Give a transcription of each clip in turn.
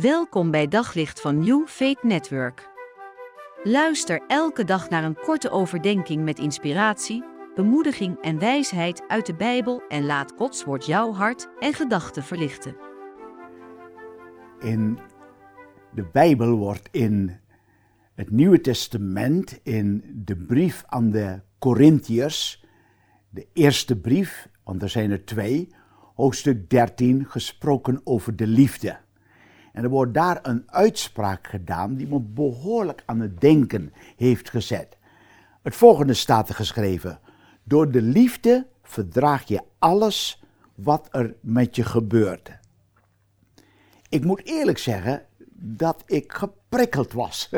Welkom bij Daglicht van New Faith Network. Luister elke dag naar een korte overdenking met inspiratie, bemoediging en wijsheid uit de Bijbel en laat Gods woord jouw hart en gedachten verlichten. In de Bijbel wordt in het Nieuwe Testament, in de brief aan de Corinthiërs, de eerste brief, want er zijn er twee, hoofdstuk 13, gesproken over de liefde. En er wordt daar een uitspraak gedaan die me behoorlijk aan het denken heeft gezet. Het volgende staat er geschreven: Door de liefde verdraag je alles wat er met je gebeurt. Ik moet eerlijk zeggen dat ik geprikkeld was.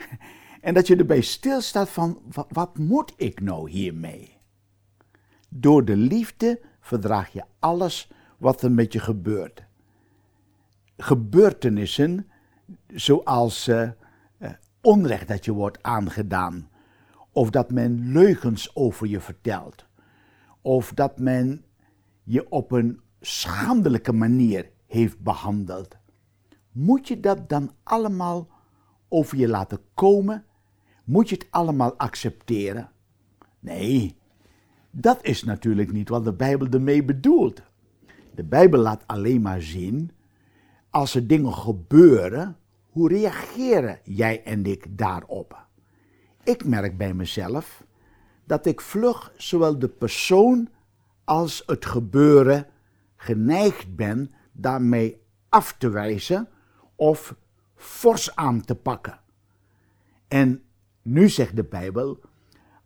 en dat je erbij stilstaat van, wat, wat moet ik nou hiermee? Door de liefde verdraag je alles wat er met je gebeurt gebeurtenissen zoals uh, onrecht dat je wordt aangedaan, of dat men leugens over je vertelt, of dat men je op een schandelijke manier heeft behandeld. Moet je dat dan allemaal over je laten komen? Moet je het allemaal accepteren? Nee, dat is natuurlijk niet wat de Bijbel ermee bedoelt. De Bijbel laat alleen maar zien als er dingen gebeuren, hoe reageren jij en ik daarop? Ik merk bij mezelf dat ik vlug zowel de persoon als het gebeuren geneigd ben daarmee af te wijzen of fors aan te pakken. En nu zegt de Bijbel,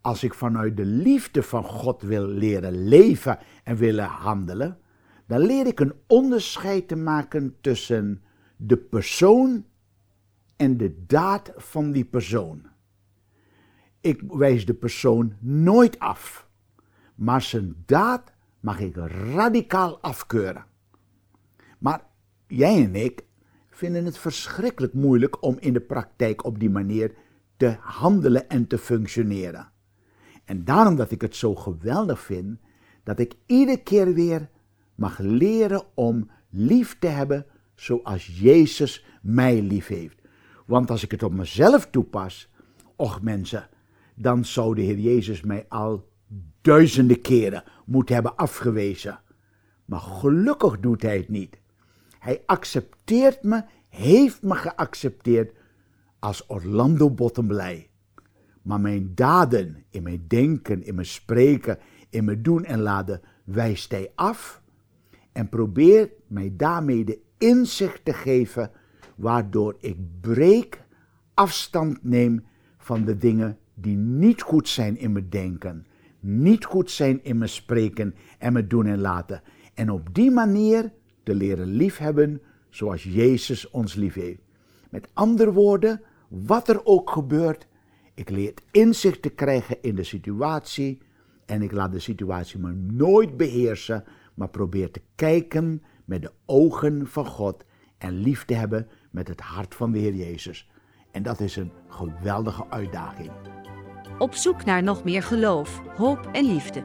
als ik vanuit de liefde van God wil leren leven en willen handelen, dan leer ik een onderscheid te maken tussen de persoon en de daad van die persoon. Ik wijs de persoon nooit af, maar zijn daad mag ik radicaal afkeuren. Maar jij en ik vinden het verschrikkelijk moeilijk om in de praktijk op die manier te handelen en te functioneren. En daarom dat ik het zo geweldig vind dat ik iedere keer weer mag leren om lief te hebben zoals Jezus mij lief heeft. Want als ik het op mezelf toepas, och mensen, dan zou de Heer Jezus mij al duizenden keren moeten hebben afgewezen. Maar gelukkig doet Hij het niet. Hij accepteert me, heeft me geaccepteerd als Orlando Bottomblij. Maar mijn daden, in mijn denken, in mijn spreken, in mijn doen en laden, wijst Hij af en probeert mij daarmee de inzicht te geven waardoor ik breek, afstand neem van de dingen die niet goed zijn in mijn denken, niet goed zijn in mijn spreken en mijn doen en laten. En op die manier te leren liefhebben zoals Jezus ons lief heeft. Met andere woorden, wat er ook gebeurt, ik leer inzicht te krijgen in de situatie en ik laat de situatie me nooit beheersen, maar probeer te kijken met de ogen van God en lief te hebben met het hart van de Heer Jezus. En dat is een geweldige uitdaging. Op zoek naar nog meer geloof, hoop en liefde.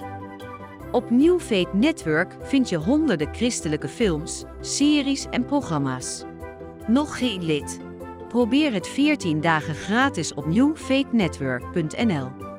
Op New Faith Network vind je honderden christelijke films, series en programma's. Nog geen lid? Probeer het 14 dagen gratis op newfaithnetwork.nl.